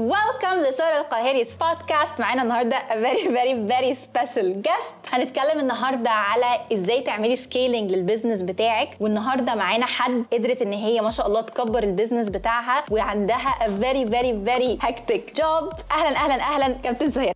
Welcome ل سارة القاهري's بودكاست معانا النهارده very very very special guest. هنتكلم النهارده على إزاي تعملي scaling لل business بتاعك. والنهارده معانا حد قدرت إن هي ما شاء الله تكبر ال business بتاعها وعندها very very very hectic job. أهلا أهلا أهلا. كابتن سهير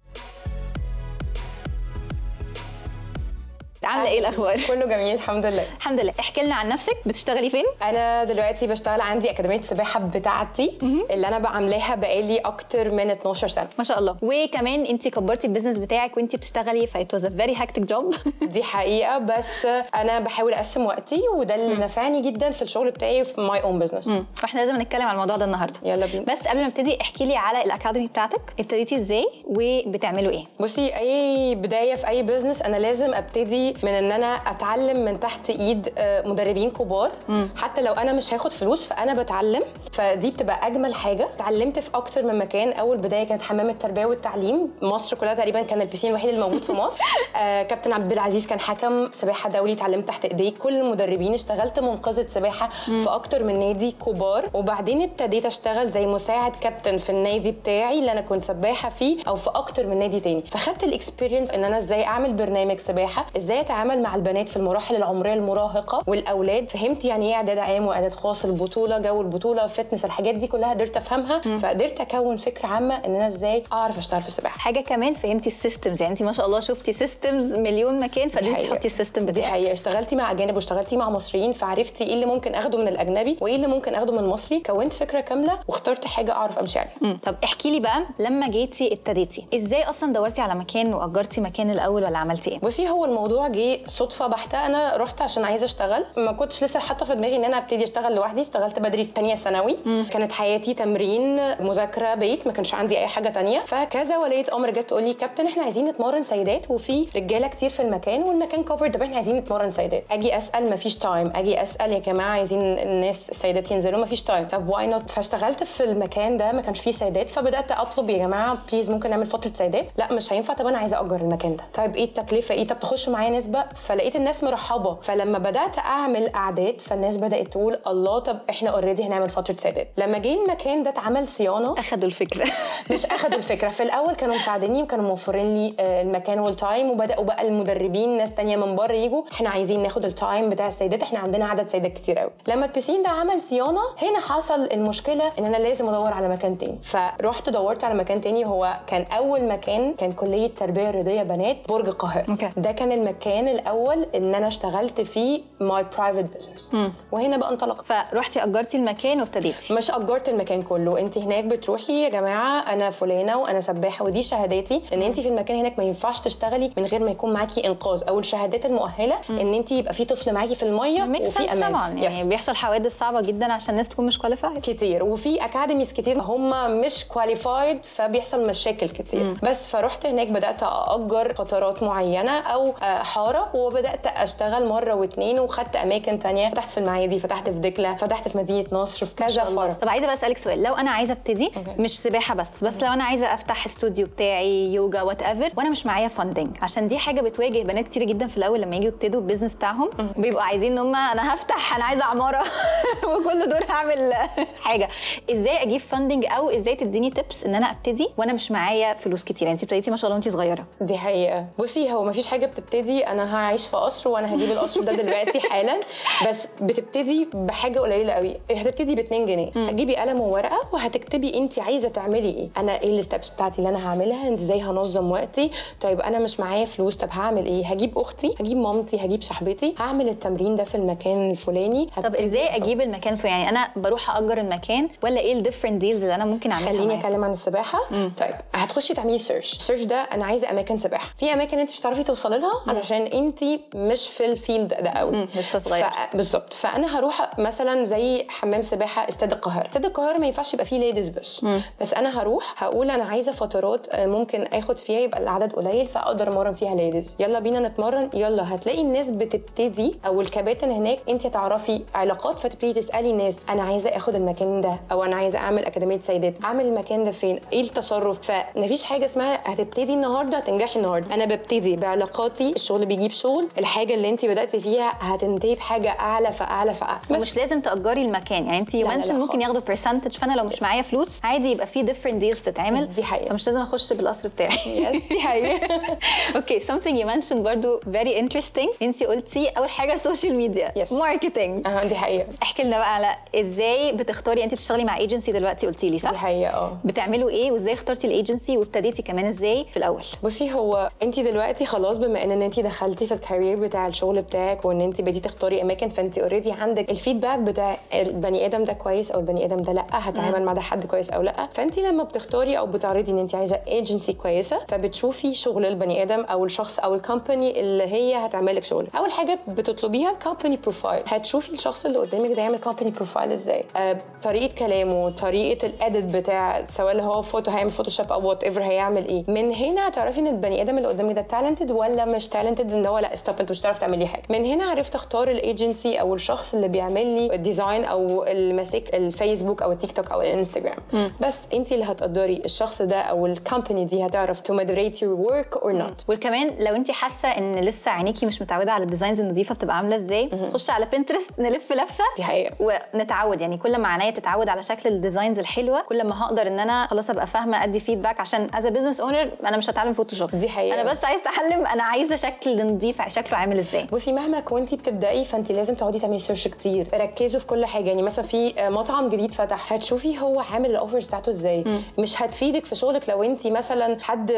عامله إيه الأخبار؟ كله جميل الحمد لله. الحمد لله. احكي لنا عن نفسك بتشتغلي فين؟ أنا دلوقتي بشتغل عندي أكاديمية السباحة بتاعتي اللي أنا بعملها بقالي أكتر من 12 سنة. ما شاء الله. وكمان انت كبرتي ال business بتاعك وانت بتشتغلي فايت was a very hectic job دي حقيقة بس أنا بحاول أقسم وقتي وده اللي نفعني جدا في الشغل بتاعي في my own business فاحنا لازم نتكلم عن الموضوع ده النهارده. يلا بينا. بس قبل ما ابتدي احكي لي على ال academy بتاعتك. ابتديتي إزاي؟ وبتعملوا إيه؟ بصي أي بداية في أي business أنا لازم أبتدي من إن أنا أتعلم من تحت إيد آه، مدربين كبار. حتى لو أنا مش هاخد فلوس فأنا بتعلم. فدي بتبقى أجمل حاجة. اتعلمت في أكتر من مكان. أول بداية كانت حمام التربية والتعليم. مصر كلها تقريبا كان ال piscine الوحيد الموجود في مصر. آه، كابتن عبد العزيز كان حكم سباحة دولي. اتعلمت تحت إيديه. كل المدربين اشتغلت منقذة سباحة في أكتر من نادي كبار. وبعدين ابتديت أشتغل زي مساعد كابتن في النادي بتاعي اللي أنا كنت سباحة فيه أو في أكتر من نادي تاني. فخدت ال experience إن أنا إزاي أعمل برنامج سباحة إزاي اتعامل مع البنات في المراحل العمرية المراهقة والأولاد. فهمت يعني إيه إعداد عام وإعداد خاص البطولة جو البطولة fitness الحاجات دي كلها قدرت أفهمها. فقدرت أكون فكرة عامة إن أنا إزاي أعرف أشتغل في السباحة. حاجة كمان فهمتي ال systems. يعني انت ما شاء الله شفتي systems مليون مكان دي فقدرتي. تحطي ال system دي بتاعك. حقيقة. اشتغلتي مع أجانب واشتغلتي مع مصريين فعرفتي إيه اللي ممكن أخده من الأجنبي وإيه اللي ممكن أخده من المصري. كونت فكرة كاملة واخترت حاجة أعرف أمشي عليها. طب احكي لي بقى لما جيتي ابتديتي إزاي أصلا دورتي على مكان وأجرتي مكان الأول ولا عملتي إيه؟ بصي هو الموضوع جه صدفة بحتة أنا رحت عشان عايزة أشتغل. ما كنتش لسه حاطة في دماغي إن أنا أبتدي أشتغل لوحدي. اشتغلت بدري في تانية ثانوي. كانت حياتي تمرين مذاكرة بيت. ما كانش عندي أي حاجة تانية. فكذا وليه أمر جت تقول لي كابتن إحنا عايزين نتمرن سيدات. وفي رجالة كتير في المكان والمكان كفر طب إحنا عايزين نتمرن سيدات. أجي أسأل ما فيش time أجي أسأل يا جماعة عايزين الناس سيدات ينزلوا؟ ما فيش time طب why not فاشتغلت في المكان ده ما كانش فيه سيدات. فبدأت أطلب يا جماعة please ممكن نعمل فترة سيدات؟ لأ مش هينفع. طب أنا عايزة أجر المكان ده. طيب إيه التكلفة إيه؟ طب تخش معايا نسبه فلقيت الناس مرحبة. فلما بدأت أعمل أعداد فالناس بدأت تقول الله طب إحنا already هنعمل فترة سيدات لما جه المكان ده اتعمل صيانة. أخدوا الفكرة. مش أخدوا الفكرة. في الأول كانوا مساعديني وكانوا موفرين لي آه، المكان وال time وبداوا بقى المدربين ناس تانية من بره يجوا. إحنا عايزين ناخد ال time بتاع السيدات. إحنا عندنا عدد سيدات كتير قوي لما ال piscine ده عمل صيانة هنا حصل المشكلة إن أنا لازم أدور على مكان تاني. فرحت دورت على مكان تاني. هو كان أول مكان كان كلية تربية رياضية بنات برج القاهرة. ده كان المكان الأول إن أنا اشتغلت فيه my private business وهنا بقى انطلقت فروحتي أجرتي المكان وابتديتي. مش أجرت المكان كله. انت هناك بتروحي يا جماعة أنا فلانة وأنا سباحة ودي شهاداتي. إن انت في المكان هناك ما ينفعش تشتغلي من غير ما يكون معاكي إنقاذ. أو الشهادات المؤهلة إن انت يبقى في طفل معاكي في المية وفي أمان. طبعا. يعني Yes. بيحصل حوادث صعبة جدا عشان الناس تكون مش qualified كتير. وفي academies كتير هم مش qualified فبيحصل مشاكل كتير. بس فرحت هناك بدأت اجر فترات معينة أو آه، حاره وبدأت أشتغل مرة واتنين وخدت أماكن تانية. فتحت في المعادي فتحت في دجله فتحت في مدينة نصر في كذا فرع. طب عايزة بقى أسألك سؤال. لو أنا عايزة أبتدي. مش سباحة بس بس لو أنا عايزة أفتح استوديو بتاعي يوجا whatever وأنا مش معايا funding عشان دي حاجة بتواجه بنات كتير جدا في الأول لما يجوا يبتدوا ال business بتاعهم. بيبقوا عايزين إن هم أنا هفتح أنا عايزة عمارة. وكل دور هعمل حاجة. إزاي أجيب funding أو إزاي تديني tips إن أنا أبتدي وأنا مش معايا فلوس كتير؟ يعني انت ابتديتي ما شاء الله وانت صغيرة. دي حقيقة. بصي هو مفيش حاجة بتبتدي أنا هعيش في قصر وأنا هجيب القصر ده دلوقتي حالا. بس بتبتدي بحاجة قليلة قوي. هتبتدي ب 2 جنيه هتجيبي قلم وورقة وهتكتبي أنت عايزة تعملي إيه. أنا إيه ال steps بتاعتي اللي أنا هعملها؟ إزاي هنظم وقتي؟ طيب أنا مش معايا فلوس. طب هعمل إيه؟ هجيب أختي هجيب مامتي هجيب صاحبتي. هعمل التمرين ده في المكان الفلاني. طب إزاي. أجيب المكان في يعني أنا بروح اجر المكان ولا إيه ال different deals اللي أنا ممكن اعملها خليني؟ أتكلم عن السباحة. طيب هتخشي تعملي search ال search ده أنا عايزة أماكن سباحة. في أماكن انت مش هتعرفي توصلي لها علشان انت مش في ال field ده قوي. لسه صغير. بالظبط. فأنا هروح مثلا زي حمام سباحة استاد القاهرة. استاد القاهرة ما ينفعش يبقى فيه ليديز بس بس أنا هروح هقول أنا عايزة فترات آه، ممكن آخد فيها يبقى العدد قليل فأقدر أمرن فيها ladies يلا بينا نتمرن. يلا. هتلاقي الناس بتبتدي أو الكباتن هناك انت هتعرفي علاقات فتبتدي تسألي الناس أنا عايزة آخد المكان ده أو أنا عايزة أعمل أكاديمية سيدات. أعمل المكان ده فين؟ إيه التصرف؟ فمفيش حاجة اسمها هتبتدي النهارده هتنجحي النهارده. أنا ببتدي بعلاقاتي الشغل شغل بيجيب شغل الحاجة اللي انت بدأتي فيها هتنتهي بحاجة أعلى فأعلى فأعلى. بس مش لازم تأجري المكان يعني انت you mention لا ممكن. ياخدوا percentage فأنا لو مش معايا فلوس عادي يبقى في different deals تتعمل. دي حقيقة. فمش لازم أخش بالقصر بتاعي. yes دي حقيقة. okay something you mentioned برضو very interesting. انت قلتي أول حاجة social media. marketing آه دي حقيقة. احكي لنا بقى على إزاي بتختاري انت بتشتغلي مع ايجنسي دلوقتي قلتي لي دي صح حقيقة آه. بتعملوا إيه وإزاي اخترتي الايجنسي وابتديتي كمان إزاي في الأول؟ بصي هو انت دلوقتي خلاص بما إن انت دخلتي في ال career بتاع الشغل بتاعك وان انت بديتي تختاري أماكن فانت already عندك ال feedback بتاع البني آدم ده كويس أو البني آدم ده لأ هتعامل مع ده حد كويس أو لأ. فانت لما بتختاري أو بتعرضي إن انت عايزة ايجنسي كويسة فبتشوفي شغل البني آدم أو الشخص أو ال company اللي هي هتعمل لك شغل. أول حاجة بتطلبيها ال company profile هتشوفي الشخص اللي قدامك ده يعمل company profile إزاي. آه طريقة كلامه طريقة ال edit بتاع سواء اللي هو فوتو هيعمل فوتوشوب أو whatever هيعمل إيه. من هنا هتعرفي إن البني آدم اللي قدامك ده talented ولا مش talented ان هو لا stop انت مش هتعرف تعملي حاجة. من هنا عرفت اختار الايجنسي أو الشخص اللي بيعمل لي ال design أو اللي ماسك الفيسبوك أو التيك توك أو الانستجرام. بس انت اللي هتقدري الشخص ده أو ال company دي هتعرف to moderate your work or not. وكمان لو انت حاسة ان لسه عينيكي مش متعودة على ال designs النظيفة بتبقى عاملة إزاي خش على بنترست نلف لفة دي حقيقة. ونتعود. يعني كل ما عينيا تتعود على شكل ال designs الحلوة كل ما هقدر ان أنا خلاص ابقى فاهمة ادي feedback عشان as business owner أنا مش هتعلم فوتوشوب دي حقيقة. أنا بس عايز أتعلم أنا عايزة شكل نظيف شكله عامل إزاي. بصي مهما كنتي بتبدأي فانت لازم تقعدي تعملي search كتير. ركزوا في كل حاجة. يعني مثلا في مطعم جديد فتح هتشوفي هو عامل ال offers بتاعته إزاي. مش هتفيدك في شغلك لو انت مثلا حد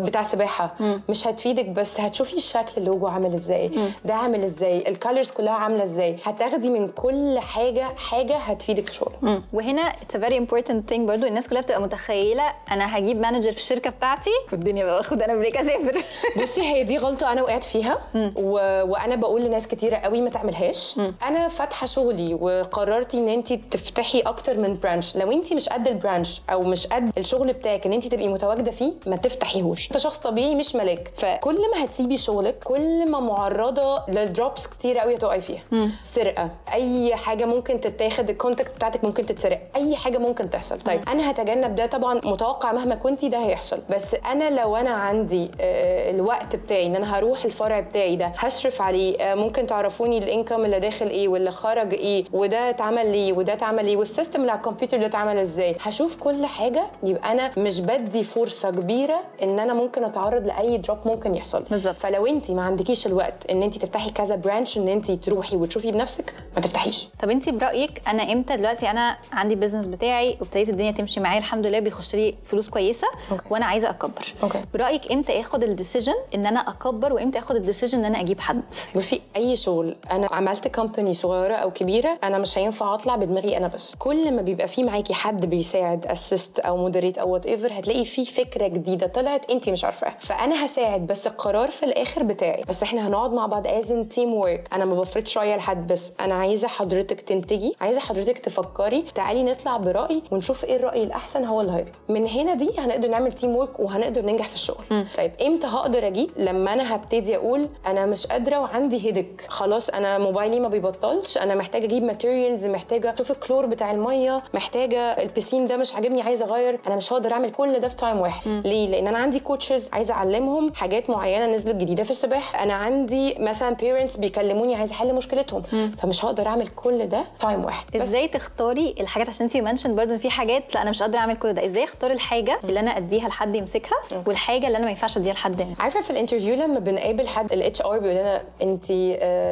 بتاع سباحة. مش هتفيدك بس هتشوفي الشكل اللوجو عامل إزاي. ده عامل إزاي. ال colors كلها عاملة إزاي. هتاخدي من كل حاجة حاجة هتفيدك في شغلك. وهنا it's very important thing برضو. الناس كلها بتبقى متخيلة أنا هجيب manager في الشركة بتاعتي. والدنيا باخد أنا break أسافر. بصي هي دي غلطة. أنا وقعت فيها. و... وأنا بقول لناس كتيرة قوي ما تعملهاش. أنا فاتحة شغلي وقررتي إن انت تفتحي أكتر من branch لو انت مش قد ال branch أو مش قد الشغل بتاعك إن انت تبقي متواجدة فيه ما تفتحيهوش. أنت شخص طبيعي مش ملاك. فكل ما هتسيبي شغلك كل ما معرضة لل drops كتير قوي هتقعي فيها. سرقة. أي حاجة ممكن تتاخد ال contact بتاعتك ممكن تتسرق. أي حاجة ممكن تحصل. طيب أنا هتجنب ده طبعا متوقع مهما كنتي ده هيحصل. بس أنا لو أنا عندي آه، الوقت بتاعي إن أنا هروح الفرع بتاعي ده. هشرف عليه. آه، ممكن تعرفوني ال income اللي داخل إيه واللي خرج إيه وده اتعمل ليه وده اتعمل إيه وال system اللي على الكمبيوتر ده اتعمل إزاي. هشوف كل حاجة يبقى أنا مش بدي فرصة كبيرة إن أنا ممكن أتعرض لأي drop ممكن يحصل. بالظبط. فلو أنت ما عندكيش الوقت إن أنت تفتحي كذا branch إن أنت تروحي وتشوفي بنفسك ما تفتحيش. طب أنت برأيك أنا إمتى دلوقتي أنا عندي business بتاعي وابتديت الدنيا تمشي معايا؟ الحمد لله بيخش لي فلوس كويسة okay. وأنا عايزة أكبر. okay. برأيك إمتى آخد ال decision إن أنا أكبر وإمتى آخد ال decision إن أنا أجيب حد. بصي أي شغل أنا عملت company صغيرة أو كبيرة أنا مش هينفع أطلع بدماغي أنا بس. كل ما بيبقى في معاكي حد بيساعد assist أو moderate أو whatever هتلاقي في فكرة جديدة طلعت انت مش عارفاها فأنا هساعد بس القرار في الآخر بتاعي. بس إحنا هنقعد مع بعض as teamwork أنا ما بفرضش رايي لحد بس. أنا عايزة حضرتك تنتجي عايزة حضرتك تفكري تعالي نطلع برأي ونشوف إيه الرأي الأحسن هو اللي هيطلع من هنا دي هنقدر نعمل teamwork وهنقدر ننجح في الشغل. طيب إمتى هقدر أجيب؟ لما أنا هبتدي أقول أنا مش قادرة وعندي headache خلاص أنا موبايلي ما بيبطلش. أنا محتاجة أجيب materials محتاجة أشوف الكلور بتاع المية محتاجة ال piscine ده مش عاجبني عايزة أغير. أنا مش هقدر أعمل كل ده في time واحد. ليه؟ لأن أنا عندي coaches عايزة أعلمهم حاجات معينة نزلت جديدة في السباحة. أنا عندي مثلا parents بيكلموني عايزة أحل مشكلتهم. فمش هقدر أعمل كل ده time واحد. بس إزاي تختاري الحاجات؟ عشان انت mention برضو إن في حاجات لا أنا مش قادرة أعمل كل ده. إزاي اختار الحاجة اللي أنا أديها لحد يمسكها والحاجة اللي أنا ما ينفعش أديها لحد عارفة في ال interview لما بنقابل حد ال HR بيقول لنا أنت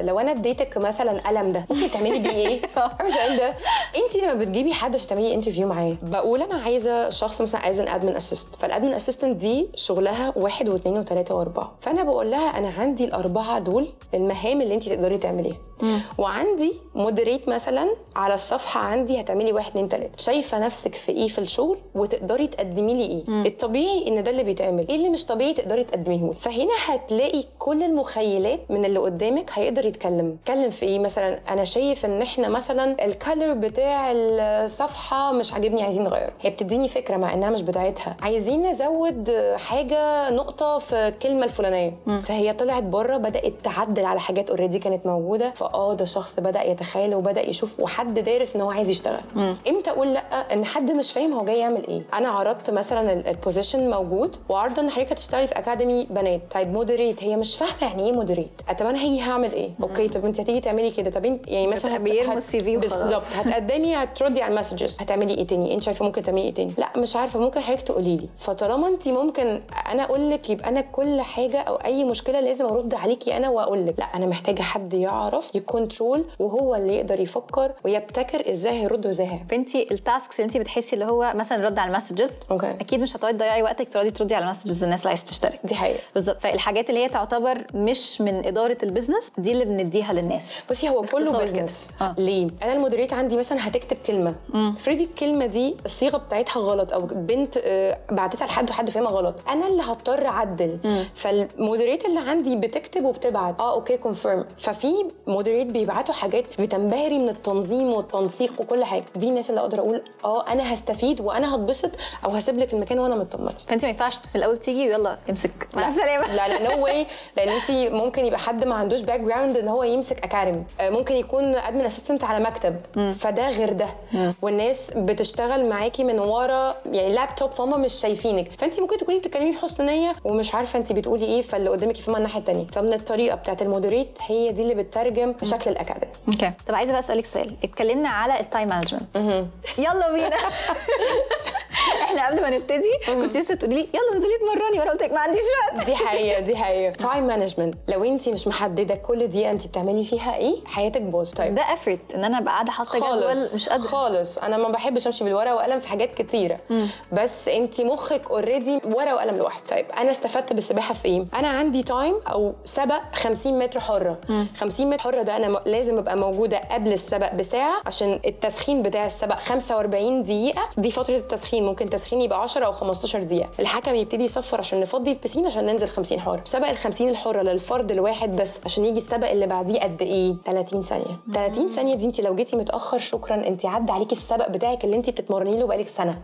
لو أنا اديتك مثلا قلم ده ممكن تعملي بيه إيه؟ السؤال ده. أنت لما بتجيبي حد عشان تعملي interview معاه بقول أنا عايزة شخص مثلا عايزه ان admin assist فال admin assistant دي شغلها واحد واثنين وثلاثه وأربعة. فأنا بقول لها أنا عندي الأربعة دول المهام اللي أنت تقدري تعمليها. وعندي مودريت مثلا على الصفحة عندي هتعملي واحد اتنين تلاتة. شايفة نفسك في إيه في الشغل وتقدري تقدمي لي إيه؟ الطبيعي إن ده اللي بيتعمل. إيه اللي مش طبيعي تقدري تقدميه لي فهنا هتلاقي كل المخيلات من اللي قدامك هيقدر يتكلم. يتكلم في إيه مثلا؟ أنا شايف إن إحنا مثلا الكالر بتاع الصفحة مش عاجبني عايزين نغيره هي بتديني فكرة مع إنها مش بتاعتها. عايزين نزود حاجة نقطة في الكلمة الفلانية. فهي طلعت بره بدأت تعدل على حاجات already كانت موجودة. فاه ده شخص بدأ يتخيل وبدأ يشوف وحد دارس إن هو عايز يشتغل. إمتى أقول لأ؟ إن حد مش فاهم هو جاي يعمل إيه. أنا عرضت مثلا ال position موجود وعرض إن حضرتك هتشتغلي في academy بنات. طيب moderate هي هي مش فاهمة يعني إيه moderate طب أنا هاجي هعمل إيه؟ okay طب أنت هتيجي تعملي كده؟ طب انت يعني مثلا بيرموا ال CV. بالظبط. هتقدمي هتردي على ال messages هتعملي إيه تاني؟ أنت شايفة ممكن تعملي إيه تاني؟ لأ مش عارفة. ممكن حضرتك تقولي لي. فطالما أنت ممكن أنا أقول لك يبقى أنا كل حاجة أو أي مشكلة لازم أرد عليكي أنا وأقول لك. لأ أنا محتاجة حد يعرف ي control وهو اللي يقدر يفكر ويبتكر إزاي هيرد وازاي هيعمل. فانتي ال tasks اللي انت بتحسي اللي هو مثلا رد على ال messages okay. أكيد مش هتقعدي تضيعي وقتك تقعدي تردي على ال messages الناس اللي عايز تشتري دي حقيقة. بالظبط. فالحاجات اللي هي تعتبر مش من إدارة ال business دي اللي بنديها للناس. بصي هو كله business. آه. ليه؟ أنا ال moderate عندي مثلا هتكتب كلمة. افرضي الكلمة دي الصيغة بتاعتها غلط أو بنت آه، بعتتها لحد وحد فاهمها غلط أنا اللي هضطر أعدل. فال moderate اللي عندي بتكتب وبتبعت. آه okay confirm ففي moderate بيبعتوا حاجات بتنبهري من التنظيم والتنسيق وكل حاجة. دي الناس اللي أقدر أقول آه أنا هستفيد وأنا هتبسط أو هسيب لك المكان وأنا مطمنه فأنت ما ينفعش في الأول تيجي ويلا امسك. مع السلامة. لا لا no way لأن انت ممكن يبقى حد ما عندوش background إن هو يمسك academy ممكن يكون admin assistant على مكتب. فده غير ده. والناس بتشتغل معاكي من ورا يعني لابتوب فهم مش شايفينك. فانت ممكن تكوني بتتكلمي بحسن نيه ومش عارفة انت بتقولي إيه فاللي قدامك يفهمها الناحية الثانية فمن الطريقة بتاعت ال moderate هي دي اللي بتترجم شكل الأكاديمي. okay. طب عايزة بقى أسألك سؤال. اتكلمنا على ال time management. يلا بينا. إحنا قبل ما نبتدي كنت لسه تقولي لي يلا انزلي اتمرني وأنا قلت لك ما عنديش وقت. دي حقيقة دي حقيقة. time management لو انت مش محددة كل دقيقة انت بتعملي فيها إيه حياتك باظت. طيب ده effort إن أنا أبقى قاعدة حاطة جدول مش قادرة. خالص. أنا ما بحبش أمشي بالورقة وقلم في حاجات كتيرة. بس انت مخك already ورقة وقلم لوحده. طيب أنا استفدت بالسباحة في إيه؟ أنا عندي time أو سبق 50 متر حرة. 50 متر حرة ده أنا لازم أبقى موجودة قبل السبق بساعة عشان التسخين بتاع السبق 45 دقيقة. دي فترة التسخين. ممكن تسخين يبقى 10 أو 15 دقيقة. الحكم يبتدي يصفر عشان نفضي ال piscine عشان ننزل 50 حرة سبق ال 50 الحره للفرد الواحد بس عشان يجي السبق اللي بعديه قد إيه؟ 30 ثانية. 30 ثانية دي انت لو جيتي متأخر شكرا. انت عدى عليكي السبق بتاعك اللي انت بتتمرني له بقالك سنة.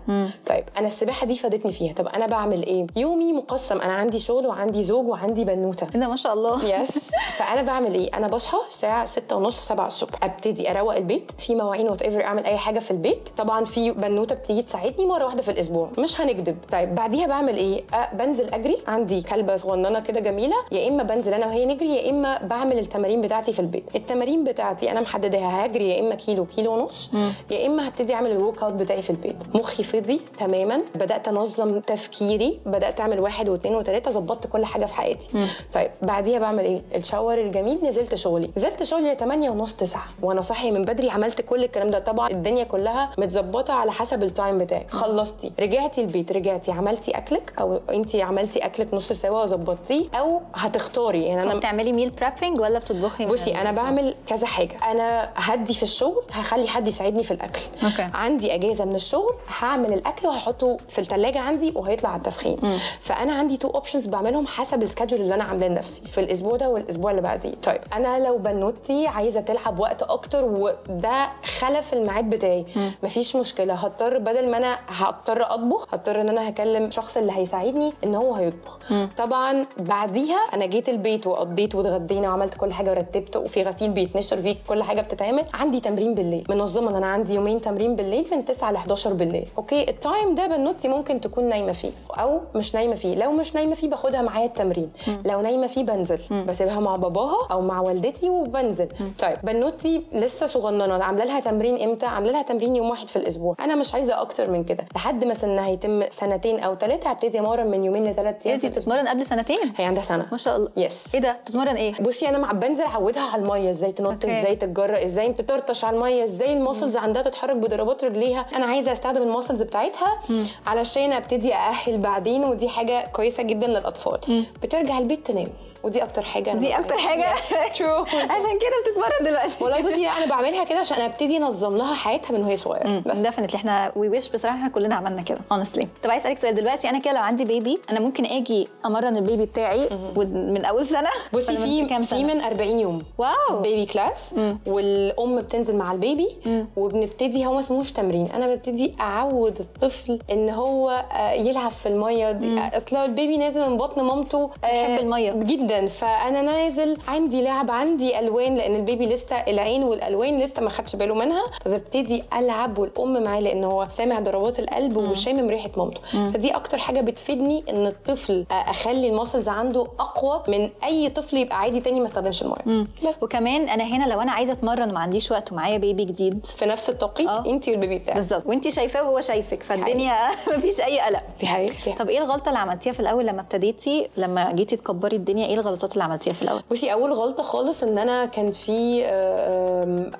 طيب أنا السباحة دي فادتني فيها. طب أنا بعمل إيه؟ يومي مقسم. أنا عندي شغل وعندي زوج وعندي بنوتة. إيه ده؟ ما شاء الله. yes فأنا بعمل إيه؟ أنا بصحى الساعة 6 ونص 7 الصبح. أبتدي أروق البيت. في مواعين whatever أعمل أي حاجة في البيت. طبعا في بنوتة بتيجي تساعدني مرة واحدة في الأسبوع. مش هنكذب. طيب بعديها بعمل إيه؟ أه بنزل أجري. عندي كلبة صغننة كده جميلة. يا إما بنزل أنا وهي نجري يا إما بعمل التمارين بتاعتي في البيت. التمارين بتاعتي أنا محددها هجري يا إما كيلو كيلو ونص. يا إما هبتدي أعمل ال workout بتاعي في البيت. مخي فضي تماما. بدأت أنظم تفكيري. بدأت أعمل واحد واثنين وثلاثه ظبطت كل حاجة في حياتي. طيب بعديها بعمل إيه؟ ال shower الجميل. نزلت شغلي. نزلت شغلي 8 ونص 9 وأنا صاحية من بدري عملت كل الكلام ده. طبعا الدنيا كلها متظبطة على حسب ال time بتاعك خلصتي رجعتي البيت رجعتي عملتي أكلك أو انت عملتي أكلك نص سوا وظبطتيه أو هتختاري. يعني أنا بتعملي meal prepping ولا بتطبخي بصي أنا بعمل كذا حاجة. أنا هدي في الشغل هخلي حد يساعدني في الأكل. okay. عندي أجازة من الشغل هعمل الأكل وهحطه في الثلاجه عندي وهيطلع على التسخين. فأنا عندي two options بعملهم حسب ال schedule اللي أنا عاملاه لنفسي في الأسبوع ده والأسبوع اللي بعديه. طيب أنا لو بنوتي عايزة تلعب وقت أكتر وده خلف الميعاد بتاعي. مفيش مشكلة هضطر بدل ما أنا هضطر أطبخ هضطر إن أنا هكلم الشخص اللي هيساعدني إن هو هيطبخ. طبعا بعديها أنا جيت البيت وقضيت واتغدينا وعملت كل حاجة ورتبت وفي غسيل بيتنشر فيه كل حاجة بتتعمل. عندي تمرين بالليل منظمة إن أنا عندي يومين تمرين بالليل من 9 ل 11 بالليل. okay ال time ده بنوتي ممكن تكون نايمة فيه أو مش نايمة فيه. لو مش نايمة فيه باخدها معايا التمرين. لو نايمة فيه بنزل. بسيبها مع باباها أو مع والدتي وبنزل. طيب بنوتي لسه صغننة عاملة لها تمرين إمتى؟ عاملة لها تمرين يوم واحد في الأسبوع. أنا مش عايزة أكتر من كده. لحد ما سنها يتم سنتين أو ثلاثة هبتدي أمرن من يومين لثلاث أيام انت بتتمرن قبل سنتين؟ هي عندها سنة. ما شاء الله. yes إيه ده؟ بتتمرن إيه؟ بصي أنا مع بنزل أعودها على المية. إزاي تنط. إزاي تتجرأ؟ إزاي تطرطش على المية؟ إزاي ال muscles عندها تتحرك بضربات رجليها؟ أنا عايزة أستخدم ال muscles بتاعتها علشان أبتدي أأهل بعدين ودي حاجة كويسة جدا للأطفال. بترجع البيت تنام. ودي أكتر حاجة أنا دي. أكتر حاجة؟ True. عشان كده بتتمرن دلوقتي. والله بصي أنا بعملها كده عشان أبتدي أنظم لها حياتها من وهي صغيرة. بس. definitely إحنا we wish بصراحة إحنا كلنا عملنا كده اونستلي طب عايز أسألك سؤال. دلوقتي أنا كده لو عندي baby أنا ممكن آجي أمرن ال baby بتاعي من أول سنة؟ بصي في في؟ من 40 يوم. wow. baby class والأم بتنزل مع ال baby وبنبتدي هو ما اسموش تمرين. أنا ببتدي أعود الطفل إن هو آه، يلعب في المية. أصل ال baby نازل من بطن مامته آه، بيحب المية. جدا. جدا. فأنا نازل عندي لعب عندي ألوان لأن ال baby لسه العين والألوان لسه ما خدش باله منها. فببتدي ألعب والأم معاه لأن هو سامع ضربات القلب وشامم ريحة مامته. فدي أكتر حاجة بتفيدني إن الطفل أخلي ال muscles عنده أقوى من أي طفل يبقى عادي تاني ما استخدمش المية. بس. وكمان أنا هنا لو أنا عايزة أتمرن وما عنديش وقت ومعايا baby جديد. في نفس التوقيت آه. انت وال baby بتاعك. بالظبط. وانت شايفاه وهو شايفك فالدنيا مفيش أي قلق. دي حقيقة. طب إيه الغلطة اللي عملتيها في الأول لما ابتديتي؟ لما جيتي تكبري الدنيا إيه الغلطات اللي عملتيها في الأول؟ بصي أول غلطة خالص إن أنا كان في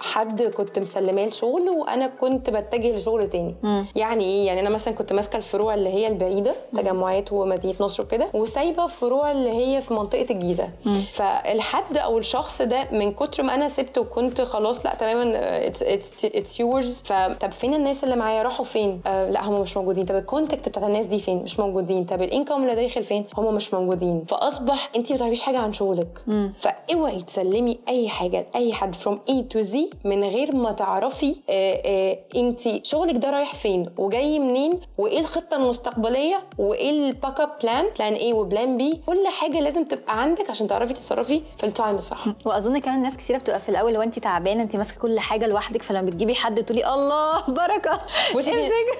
حد كنت مسلماه لشغل وأنا كنت بتجه لشغل تاني. يعني إيه؟ يعني أنا مثلا كنت ماسكة الفروع اللي هي البعيدة تجمعات ومدينة نصر وكده وسايبة الفروع اللي هي في منطقة الجيزة. فالحد أو الشخص ده من كتر ما أنا سبته وكنت خلاص لأ تماما it's yours فطب فين الناس اللي معايا؟ راحوا فين؟ آه لأ هم مش موجودين. طب ال contact بتاع الناس دي فين؟ مش موجودين. طب ال income اللي داخل فين؟ هم مش موجودين. فأصبح انت تعرفيش حاجة عن شغلك. فأوعي تسلمي أي حاجة لأي حد from A to Z من غير ما تعرفي انت شغلك ده رايح فين وجاي منين وإيه الخطة المستقبلية وإيه ال backup plan، plan A و plan B كل حاجة لازم تبقى عندك عشان تعرفي تتصرفي في ال time الصح. وأظن كمان ناس كتيرة بتبقى في الأول لو أنت تعبانة أنت ماسكة كل حاجة لوحدك فلما بتجيبي حد بتقولي الله بركة. بصي.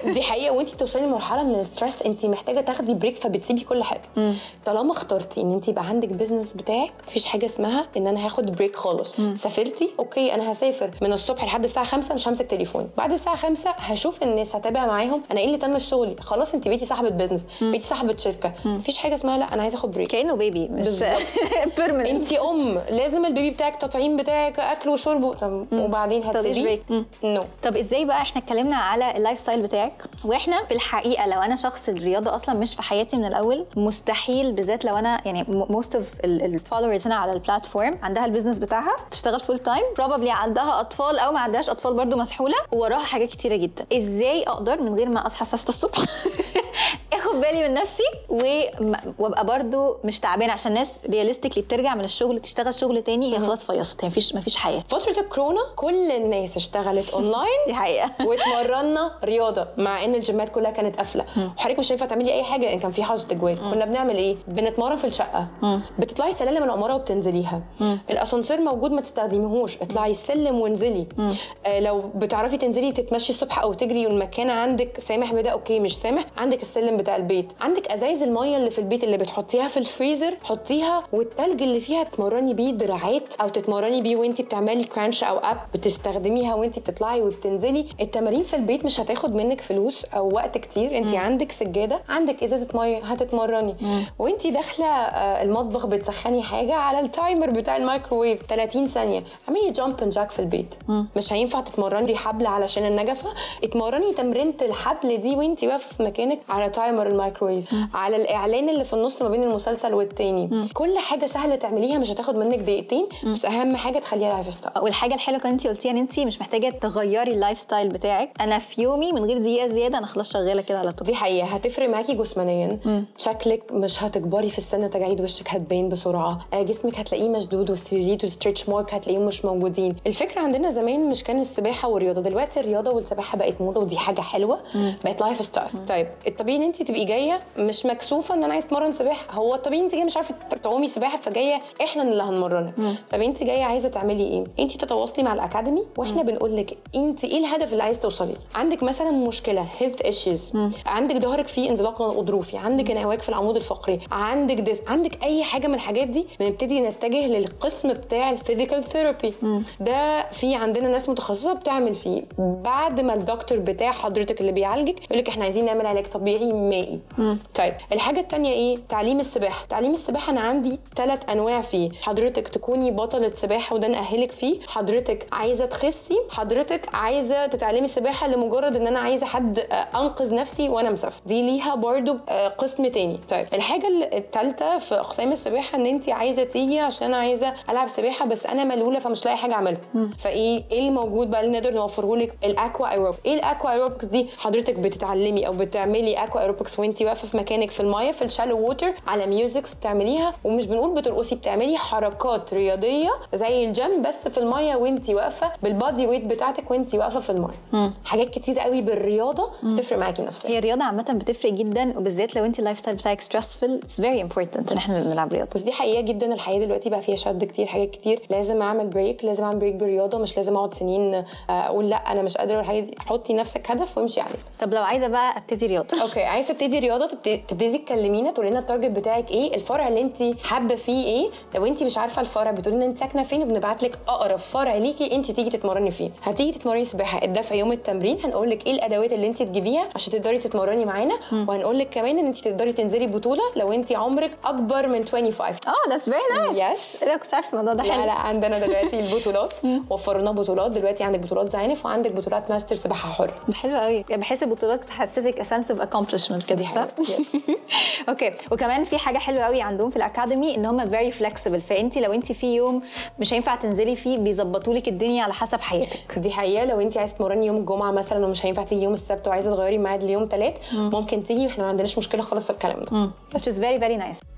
دي, دي حقيقة وأنت بتوصلي لمرحلة من ال stress أنت محتاجة تاخدي break فبتسيبي كل حاجة. طالما اخترتي إن أنت يبقى عندك business بتاعك مفيش حاجة اسمها إن أنا هاخد break خالص. سافرتي؟ okay أنا هسافر من الصبح لحد الساعة 5 مش همسك تليفوني. بعد الساعة 5 هشوف الناس هتابع معاهم أنا إيه اللي تم في شغلي؟ خلاص أنت بقيتي صاحبة business بقيتي صاحبة شركة. مفيش حاجة اسمها لا أنا عايزة أخد break كأنه baby مش أنت أم لازم ال baby بتاعك التطعيم بتاعك أكل وشرب طب وبعدين هتسيبيه. no طب إزاي بقى إحنا اتكلمنا على ال lifestyle بتاعك؟ وإحنا في الحقيقة لو أنا شخص الرياضة أصلا مش في حياتي من الأول مستحيل بالذات لو أنا يعني most of ال followers هنا على ال platform عندها ال business بتاعها تشتغل full time probably عندها أطفال أو ما عندهاش أطفال برضو مسحولة. ووراها حاجات كتيرة جدا. إزاي أقدر من غير ما أصحى 6 الصبح؟ آخد بالي من نفسي وأبقى برضو مش تعبانة عشان الناس realistically بترجع من الشغل تشتغل شغل تاني. هي خلاص فيصت هي مفيش مفيش حياة. فترة الكورونا كل الناس اشتغلت اونلاين دي حقيقة. واتمرنا رياضة مع إن الجيمات كلها كانت قافلة. وحضرتك مش هينفع تعملي أي حاجة؟ لأن كان في حظر تجوال. كنا بنعمل إيه؟ بنتمرن في الشقة. بتطلعي سلالم العمارة وبتنزليها. الأسانسير موجود ما تستخدميهوش. اطلعي السلم وانزلي. آه لو بتعرفي تنزلي تتمشي الصبح أو تجري والمكان عندك سامح بده okay مش سامح. عندك السلم بتاع البيت. عندك أزايز المية اللي في البيت اللي بتحطيها في الفريزر حطيها والتلج اللي فيها تمرني بيه دراعات أو تتمرني بيه وانت بتعملي crunch أو up بتستخدميها وانت بتطلعي وبتنزلي. التمارين في البيت مش هتاخد منك فلوس أو وقت كتير. انت عندك سجادة عندك إزازة مية هتتمرني. وانت داخلة آه، المطبخ بتسخني حاجة على ال timer بتاع الميكروويف 30 ثانية. اعملي jump and jack في البيت. مش هينفع تتمرني حبل علشان النجفة. اتمرني تمرينة الحبل دي وانت واقفة في مكانك على timer الميكروويف. على الإعلان اللي في النص ما بين المسلسل والتاني. كل حاجة سهلة تعمليها مش هتاخد منك دقيقتين. بس أهم حاجة تخليها life style والحاجة الحلوة كمان انت قلتيها ان انت مش محتاجة تغيري ال life style بتاعك. أنا في يومي من غير دقيقة زيادة أنا خلاص شغالة كده على طول. دي حقيقة. هتفرق معاكي جسمانيا. شكلك مش هتكبري في السن وتجاعيد وشك هتبين بسرعة. آه، جسمك هتلاقيه مشدود وال cellulite وال stretch mark هتلاقيهم مش موجودين. الفكرة عندنا زمان مش كان السباحة والرياضة دلوقتي الرياضة والسباحة بقت موضة ودي حاجة حلوة. بقت life style طيب الطبيعي إن انت تبقي جاية مش مكسوفة إن أنا عايز أتمرن سباحة. هو الطبيعي انت جاية مش عارفة تعومي سباحة فجاية إحنا اللي هنمرنك. طب انت جاية عايزة تعملي إيه؟ انت بتتواصلي مع ال academy وإحنا بنقول لك انت إيه الهدف اللي عايز توصلي عندك مثلا مشكلة health issues عندك ظهرك فيه انزلاق غضروفي عندك انعواج في العمود الفقري عندك disc عندك أي حاجة من الحاجات دي بنبتدي نتجه للقسم بتاع ال physical therapy ده في عندنا ناس متخصصة بتعمل فيه. بعد ما الدكتور بتاع حضرتك اللي بيعالجك يقول لك إحنا عايزين نعمل علاج طبيعي مائي. طيب الحاجة الثانية إيه؟ تعليم السباحة. تعليم السباحة أنا عندي ثلاث أنواع فيه. حضرتك تكوني بطلة سباحة وده نأهلك فيه. حضرتك عايزة تخسي. حضرتك عايزة تتعلمي سباحة لمجرد إن أنا عايزة حد آه، أنقذ نفسي وأنا مسافرة. دي ليها برضو آه، قسم تاني. طيب الحاجة الثالثه في أقسام السباحة ان انت عايزة تيجي عشان أنا عايزة ألعب سباحة بس أنا ملوله فمش لاقي حاجة أعملها. فإيه؟ إيه اللي موجود بقى اللي نقدر نوفره لك ال aqua aerobics إيه ال aqua aerobics دي؟ حضرتك بتتعلمي أو بتعملي aqua aerobics وانت واقفة في مكانك في المايه في ال shallow water على musics بتعمليها ومش بنقول بترقصي بتعملي حركات رياضية زي الجيم بس في المايه وانت واقفة بال body weight بتاعتك وانت واقفة في المايه حاجات كتير قوي بالرياضة تفرق معاكي نفسيا. هي الرياضة عامة بتفرق جدا وبالذات لو انت ال life style بتاعك stressful it's very important إن إحنا نلعب رياضه بس دي حقيقة جدا الحياة دلوقتي بقى فيها شد كتير حاجات كتير. لازم أعمل بريك لازم أعمل break بالرياضة. مش لازم أقعد سنين آه، أقول لأ أنا مش قادرة والحاجات دي. حطي نفسك هدف وامشي عليه. طب لو عايزة بقى أبتدي رياضة؟ okay. عايزة تبتدي رياضة تبتدي, تكلمينا تقولي لنا ال target بتاعك إيه الفرع اللي أنت حابة فيه إيه. لو أنت مش عارفة الفرع بتقولي لنا أنت ساكنة فين وبنبعت لك أقرب فرع ليكي أنت تيجي تتمرني فيه. هتيجي تتمرني سباحه الدفع يوم التمرين. هنقول لك إيه الأدوات اللي أنت تجيبيها عشان تقدري تتمرني معانا. وهنقول لك كمان إن أنت تقدري تنزلي بطولة لو أنت عمرك أكبر من 25 آه that's very nice Yes. أنا كنت عارفة الموضوع ده لا حلو. لا عندنا دلوقتي البطولات. وفرنا بطولات. دلوقتي عندك بطولات زعانف وعندك بطولات ماستر سباحة حر. ده حلو قوي. بحس البطولات بتحسسك sense of accomplishment كده صح؟ okay وكمان في حاجة حلوة قوي عندهم في ال academy إن هم very flexible فأنت لو أنت في يوم مش هينفع تنزلي فيه بيظبطوا لك الدنيا على حسب حياتك. دي حقيقة. لو أنت عايزه تمرني يوم الجمعة مثلا ومش هينفع تيجي يوم السبت وعايزة تغيري ميعاد ليوم ثلاث ممكن تيجي. وإحنا ما عندناش مشكلة خالص في الكلام ده. is very very nice.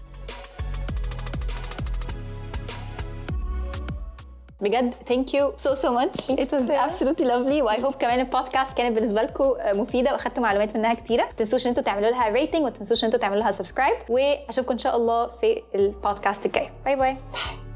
بجد. Thank you so so much. It was absolutely lovely. و I hope كمان البودكاست كانت بالنسبة لكم مفيدة وأخدتوا معلومات منها كتيرة. ما تنسوش إن أنتوا تعملوا لها rating وما تنسوش إن أنتوا تعملوا لها subscribe. وأشوفكم إن شاء الله في البودكاست الجاي. bye bye bye